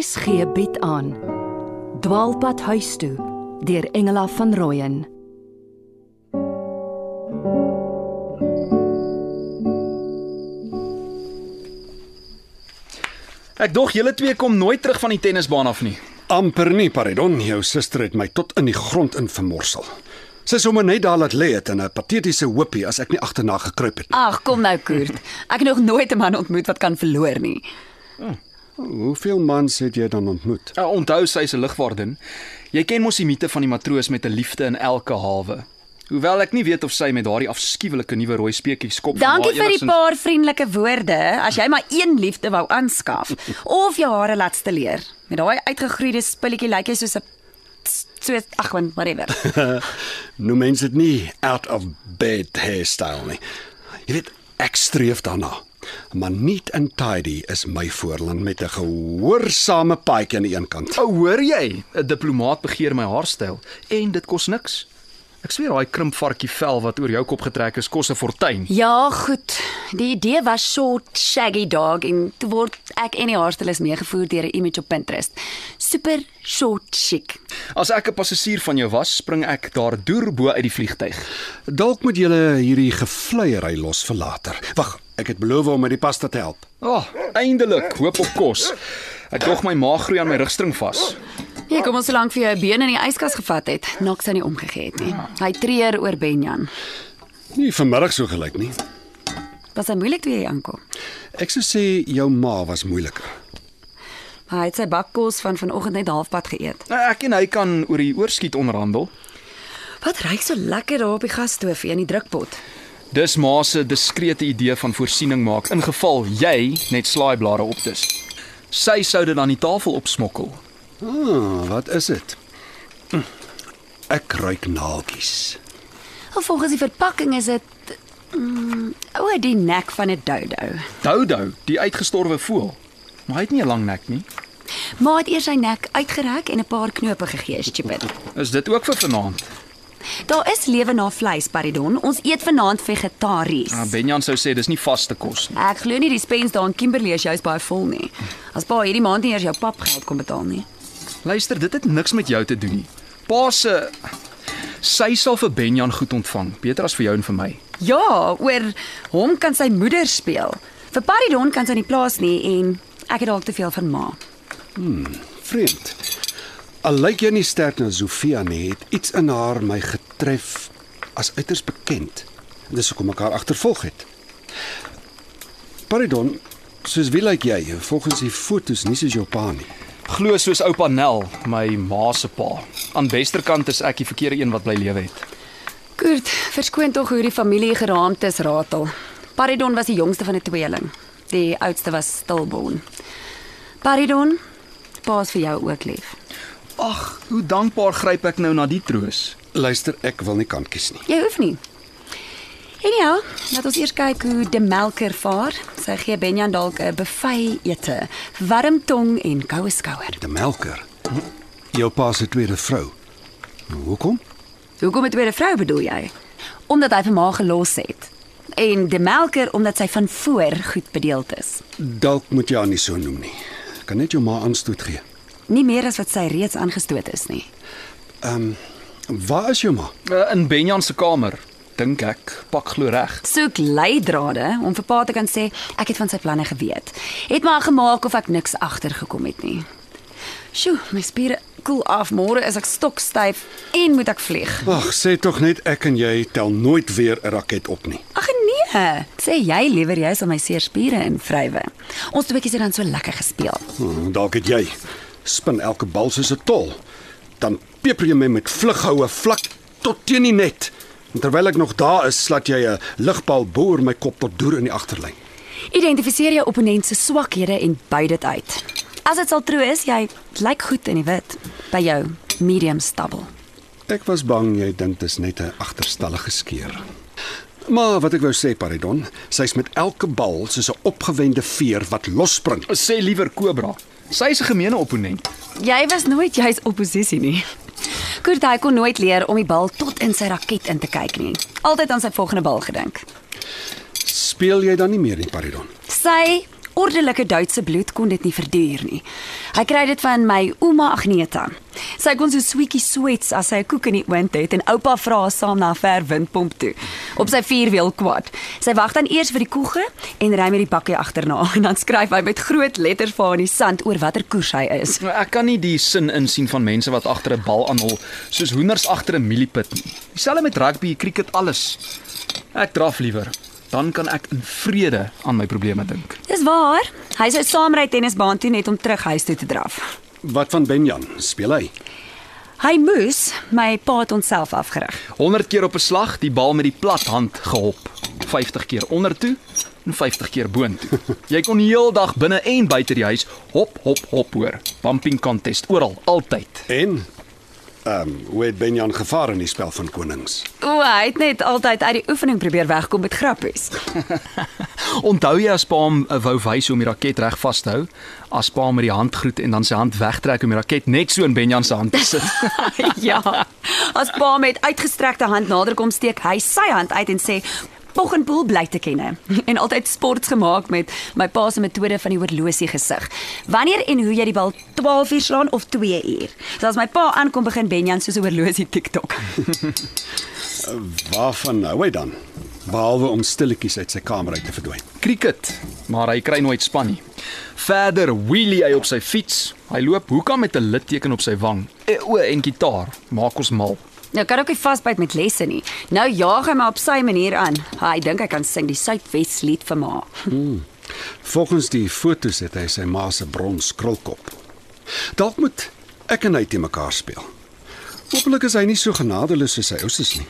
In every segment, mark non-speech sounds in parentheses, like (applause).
RSG bied aan Dwaalpad huis toe deur Engela van Rooyen Ek dog julle twee kom nooit terug van die tennisbaan af nie. amper nie, Paridon. Jou suster het my tot in die grond in vermorsel. Sy sou my net daar laat lê het in 'n patetiese hoopie as ek nie agterna gekruip het nie. Ag, kom nou Koert. Ek het nog nooit 'n man ontmoet wat kan verloor nie. Hoeveel mans het jy dan ontmoet? Uh, onthou sy is 'n lugwaardin. Jy ken mos die mite van die matroos met 'n liefde in elke hawe. Hoewel ek nie weet of sy met daardie afskuwelike nuwe rooi speetjies kop Dankie vir die paar vriendelike woorde. As jy maar een liefde wou aanskaf (laughs) of jou hare laat stileer. Met daai uitgegroeide spulletjie lyk jy soos 'n so ag, man, whatever. (laughs) Nou mense dit nie out of bed hairstyle nie. Jy weet, ek streef daarna. Maar neat and tidy is my voorland met 'n gehoorsame paadjie aan die een kant. O, hoor jy? 'n Diplomaat begeer my haarstyl en dit kos niks. Ek sweer daai krimpvarkie vel wat oor jou kop getrek is kos 'n fortuin. Ja, goed. Die idee was short shaggy dog en toe word ek en die haarstylist meegevoer deur 'n image op Pinterest. Super short chic. As ek 'n passasier van jou was, spring ek daar deur bo uit die vliegtyg. Dalk moet julle hierdie gevleiery los vir later. Wag, ek het beloof om met die pasta te help. Ah, oh, eindelik, hoop op kos. Ek dog my maag groei aan my rugstring vas. Jy kom ons so lank vir jou 'n been in die yskas gevat het. Niks aan nie omgegee het nie. Hy treur oor Benjan. Nie vanmiddag so gelyk nie. Was hy moeilik toe jy aankom? Ek sou sê jou ma was moeiliker. Hy het sy bakkos van vanoggend net halfpad geëet. Nou, Ek en hy kan oor die oorskiet onderhandel. Wat ryk so lekker daar op die gasstoofie in die drukpot. Dis ma se diskrete idee van voorsiening maak in geval jy net slaaiblare opdis. Sy sou dit aan die tafel opsmokkel. Ah, wat is dit? Hm, Ek ruik naaltjies. Of volgens die verpakking is dit mm, o, die nek van 'n dodo. Doudou, die uitgestorwe voël. Maar hy het nie 'n lang nek nie. Maar het eers sy nek uitgereik en 'n paar knope gegee, stupid. Is dit ook vir vanaand? Daar is lewe na vleis, Paridon. Ons eet vanaand vegetaries. Ah, Benjan sou sê dis nie vaste kos nie. Ek glo nie die spens daar in Kimberley is jous baie vol nie. As pa hierdie maand nie eers jou pap geld kom betaal nie. Luister, dit het niks met jou te doen nie. Pa se sy sal vir Benjan goed ontvang, beter as vir jou en vir my. Ja, oor hom kan sy moeder speel. Vir Paridon kan sy nie plaas nie en ek het dalk te veel van ma. Vreemd. Al lyk jy nie sterk na Sofia nie, het iets in haar my getref as uiters bekend. En dis hoekom ek haar agtervolg het. Paridon, soos wie lyk jy? Volgens die fotos nie soos jou pa nie. Glo soos oupa Nel, my ma se pa. Aan westerkant is ek die verkeerde een wat bly lewe het. Kurt, verskoon tog hoe die familie geraamd is ratel. Paridon was die jongste van 'n tweeling. Die oudste was stilborn. Paridon, pa's vir jou ook lief. Ag, hoe dankbaar gryp ek nou na die troos. Luister, ek wil nie kant kies nie. Jy hoef nie. En ja, laat ons eers kyk hoe die melker vaar. Sy gee Benjan dalk 'n buffet ete, warm tong en koue skouer. Die melker. Jou pa se tweede vrou. Hoekom? Hoekom 'n tweede vrou bedoel jy? Omdat hy vir ma gelos het. En die melker omdat sy van voor goed bedeeld is. Dalk moet jy haar nie so noem nie. Kan net jou ma aanstoot gee. Nie meer as wat sy reeds aangestoot is nie. Waar is jou ma? Uh, in Benjan se kamer, dink ek, pak glo reg. Soek leidrade om vir pa te kan sê ek het van sy planne geweet. Het maar gemaak of ek niks agtergekom het nie. Sjoe, my spiere koel af. Môre is ek stokstyf en moet ek vlieg. Ag, sê tog net ek en jy tel nooit weer 'n raket op nie. Ag nee, sê jy liewer jy sal my seer spiere invrywe. Ons tweeetjies het dan so lekker gespeel. Hmm, Dalk het jy spin elke bal soos 'n tol. Dan peper jy my met vlughoue vlak tot teen die net. En terwyl ek nog daar is, slat jy 'n ligbal boor my kop tot deur in die agterlyn. Identifiseer jou opponent se swakhede en buit dit uit. As dit sal trou is, jy lyk goed in die wit by jou medium stubble. Ek was bang jy dink dis net 'n agterstallige skeur. Maar wat ek wou sê, Paridon, sy's met elke bal soos 'n opgewende veer wat losspring. Sê liewer Kobra. Sy is 'n gemeene opponent. Jy was nooit juis oppositie nie. Kurt hy kon nooit leer om die bal tot in sy raket in te kyk nie. Altyd aan sy volgende bal gedink. Speel jy dan nie meer nie, Paridon? Sy ordelike Duitse bloed kon dit nie verduur nie. Hy kry dit van my ouma Agneta. Sy kon so sweetie sweets as sy 'n koek in die oond het en oupa vra haar saam na 'n ver windpomp toe op sy vierwiel kwad. Sy wag dan eers vir die koege en ry met die bakkie agterna (laughs) en dan skryf hy met groot letters vir haar in die sand oor watter koers hy is. Nou, Ek kan nie die sin insien van mense wat agter 'n bal aanhol soos hoenders agter 'n mieliepit nie. Dieselfde met rugby, cricket, alles. Ek draf liewer. Dan kan ek in vrede aan my probleme dink. Dis waar. Hy sou saamry tennisbaan toe net om terug huis toe te draf. Wat van Benjan? Speel hy? Hy moes my pa het onsself afgerig. 100 keer op 'n slag die bal met die plat hand gehop. 50 keer ondertoe en 50 keer boontoe. Jy kon die heel dag binne en buite die huis hop hop hop hoor. Bumping contest oral, altyd. En ehm um, hoe het Benjan gevaar in die spel van konings? O, hy het net altyd uit die oefening probeer wegkom met grappies. (laughs) Onthou jy as pa hom uh, wou wys hoe om die raket reg vas te hou? As pa hom met die hand groet en dan sy hand wegtrek om die raket net so in Benjan se hand te sit. (laughs) ja. As pa met uitgestrekte hand nader kom steek hy sy hand uit en sê Pog en poel bly te kenne (laughs) en altyd sports gemaak met my pa se metode van die horlosie gesig. Wanneer en hoe jy die bal 12 uur slaan of 2 uur. So as my pa aankom begin Benjan soos 'n horlosie TikTok. (laughs) Waarvan hou hy dan? Behalwe om stilletjies uit sy kamer uit te verdwyn. Cricket, maar hy kry nooit span nie. Verder wheelie hy op sy fiets. Hy loop hoeka met 'n litteken op sy wang. E, o, en gitaar. Maak ons mal. Nou kan ook nie vasbyt met lesse nie. Nou jaag hy my op sy manier aan. Hy dink hy kan sing die Suidwes lied vir ma. Volgens die foto's het hy sy ma se brons krulkop. Dalk moet ek en hy te mekaar speel. Hoopelik is hy nie so genadeloos soos sy ouers nie.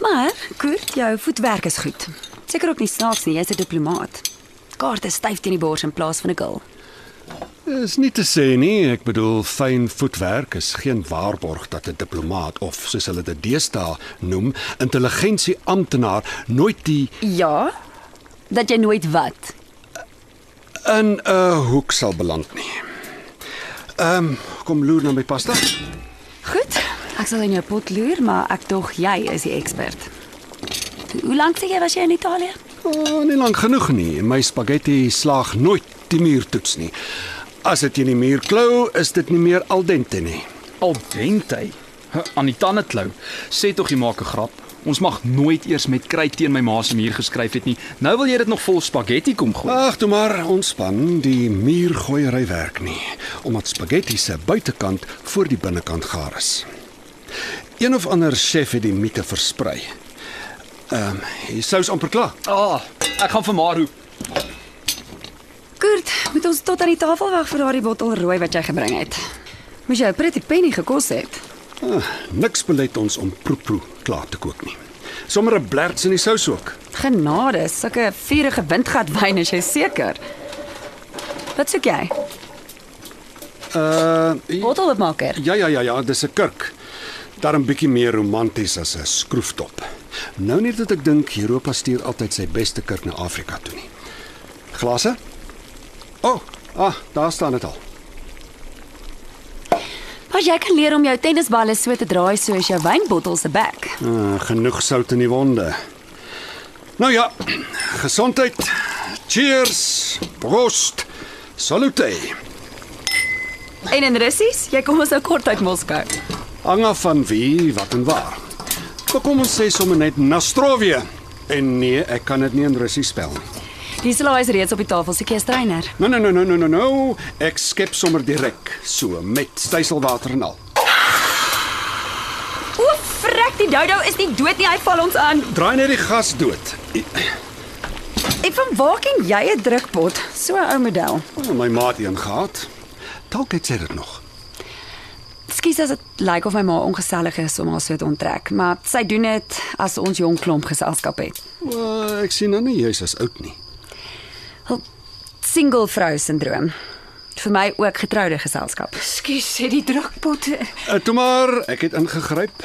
Maar, Kurt, jou voetwerk is goed. Seker ook nie snaaks nie, jy's 'n diplomaat. Kaarte styf teen die bors in plaas van 'n gul. Is nie te sê nie, ek bedoel fyn voetwerk is geen waarborg dat 'n diplomaat of soos hulle dit deesdae noem, intelligensie amptenaar nooit die Ja? Dat jy nooit wat. in 'n hoek sal beland nie. Ehm, um, kom loer na my pasta. Goed. Ek sal in jou pot loer, maar ek dog jy is die ekspert. Hoe lank sê jy was jy in Italië? Oh, nie lank genoeg nie. My spaghetti slaag nooit die muurtoets nie. As dit in die muur klou, is dit nie meer al dente nie. Al dente. Aan die tande klou. Sê tog jy maak 'n grap. Ons mag nooit eers met kry teen my ma se muur geskryf het nie. Nou wil jy dit nog vol spaghetti kom gooi. Ag, toe maar, ontspan. Die muurgooiery werk nie, omdat spaghetti se buitekant voor die binnekant gaar is. Een of ander chef het die mite versprei. Ehm, um, die sous amper klaar. Ah, oh, ek gaan vir maar roep. Ons tot aan die tafel wag vir daardie bottel rooi wat jy gebring het. Moes jy 'n pretty penny gekos het. Ah, niks belet ons om proeproe klaar te kook nie. Sommige 'n blerts in die sous ook. Genade, sulke vurige windgat wyn is jy seker. Wat soek jy? Uh, Botteloopmaker. ja ja ja ja, dis 'n kurk. Daarom bietjie meer romanties as 'n skroeftop. Nou net dat ek dink Europa stuur altyd sy beste kurk na Afrika toe nie. Glase? O, oh, ah, daar staan dit al. Maar jy kan leer om jou tennisballe so te draai soos jou wynbottel se bek. Ah, genoeg sout in die wonde. Nou ja, gesondheid. Cheers. Prost. Salute. En in Russies, jy kom ons nou kort uit Moskou. Hang af van wie, wat en waar. Maar kom ons sê sommer net Nastrovie. En nee, ek kan dit nie in Russies spel nie. Die slaai is reeds op die tafel, se keerstreiner. No no no no no no no. Ek skep sommer direk so met styselwater en al. O, frek, die dodo is nie dood nie, hy val ons aan. Draai net die gas dood. En van waar ken jy 'n drukpot? So 'n ou model. Oh, my maat een gehad. Dalk het sy dit nog. Ekskuus as dit lyk of my ma ongesellig is om haar so te onttrek, maar sy doen dit as ons jong klomp geselskap het. Well, ek sien nou nie jy's as oud nie. Single vrou sindroom. Vir my ook getroude geselskap. Ekskuus, sê die drukpotte. Uh, toe maar, ek het ingegryp.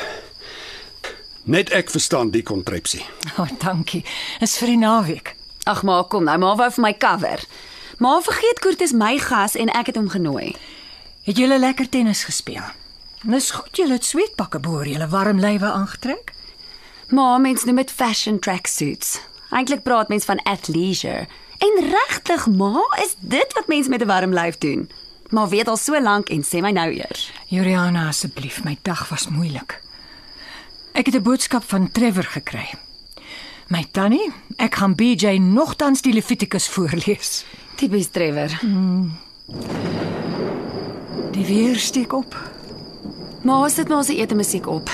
Net ek verstaan die kontrepsie. O, oh, dankie. Is vir die naweek. Ag maar kom nou, maar wou vir my cover. Maar vergeet Koert is my gas en ek het hom genooi. Het julle lekker tennis gespeel? Dis goed julle het sweetpakke boor, julle warm lywe aangetrek. Maar mens noem dit fashion tracksuits. Eintlik praat mens van athleisure. En regtig, ma, is dit wat mense met 'n warm lyf doen? Maar weet al so lank en sê my nou eers. Juliana asseblief, my dag was moeilik. Ek het 'n boodskap van Trevor gekry. My tannie, ek gaan BJ nogtans die Levitikus voorlees. Tipies Trevor. Die weer steek op. Ma sit maar ons ete musiek op.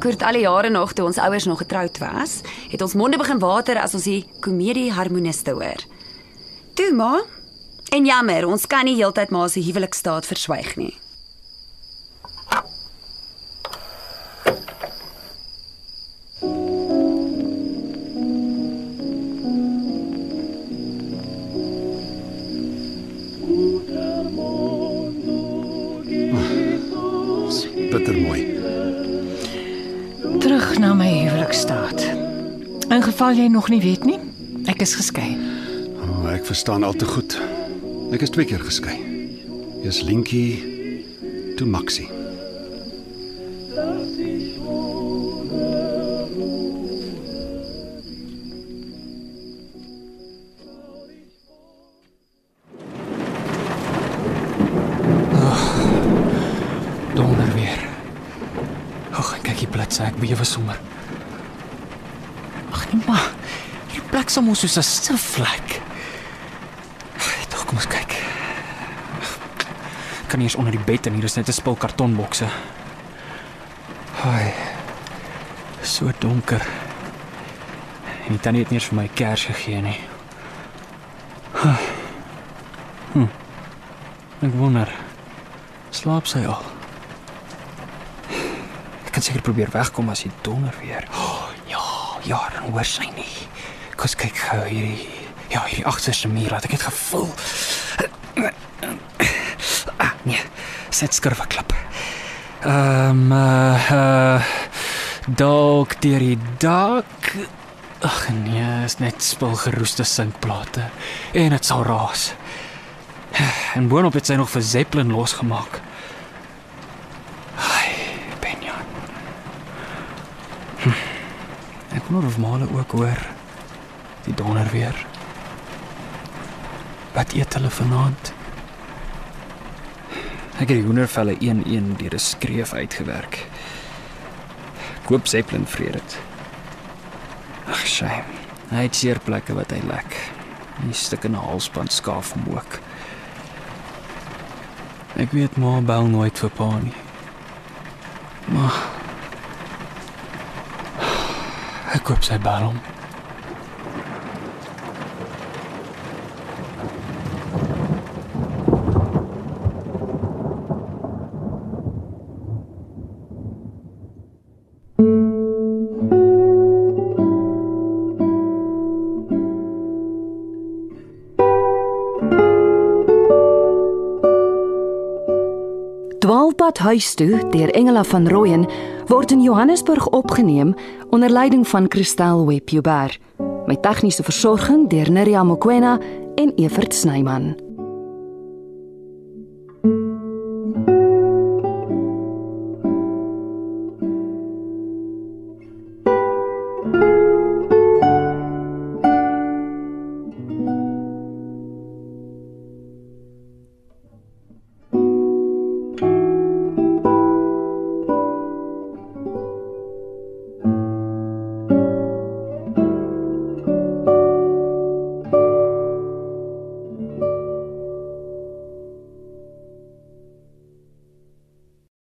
Kort al die jare nog toe ons ouers nog getroud was, het ons monde begin water as ons die komedie harmoniste hoor. Toe ma. En jammer, ons kan nie heeltyd ma se huwelikstaat verswyg nie. Geval jy nog nie weet nie, ek is geskei. O, oh, ek verstaan al te goed. Ek is twee keer geskei. Eers Linkie, toe Maxie. Ag nee, maar. Hierdie plek is mos soos 'n sifvlek. Tog kom ons kyk. Kan nie eens onder die bed en hier is net 'n spul kartonbokse. Haai. So donker. En die tannie het nie eens vir my kers gegee nie. Hm. Ek wonder. Slaap sy al? Ek kan seker probeer wegkom as hy donder weer. Oh, ja, dan hoor sy nie. Kom kyk gou hierdie. Ja, hierdie agterste muur wat ek het gevoel. Ah, nee. Sit skurwe klap. Ehm um, uh, uh dalk deur die dak. Ag nee, is net spulgeroeste sinkplate en dit sal raas. En boonop het sy nog vir Zeppelin losgemaak. Ai, Benjan. Hm. Ek wonder of Male ook hoor die donder weer. Wat eet hulle vanaand? Ek het die hoendervelle een-een deur 'n skreef uitgewerk. Ek hoop Zeppelin vreet dit. Ag, shame. Hy het seer plekke wat hy lek. Die stuk in 'n halsband skaaf hom ook. Ek weet maar bel nooit vir pa nie. Maar ek koop sy Dwaalpad huis toe deur Engela van Rooyen word in Johannesburg opgeneem onder leiding van Christel Webjuber met tegniese versorging deur Neriya Mokoena en Evert Snyman.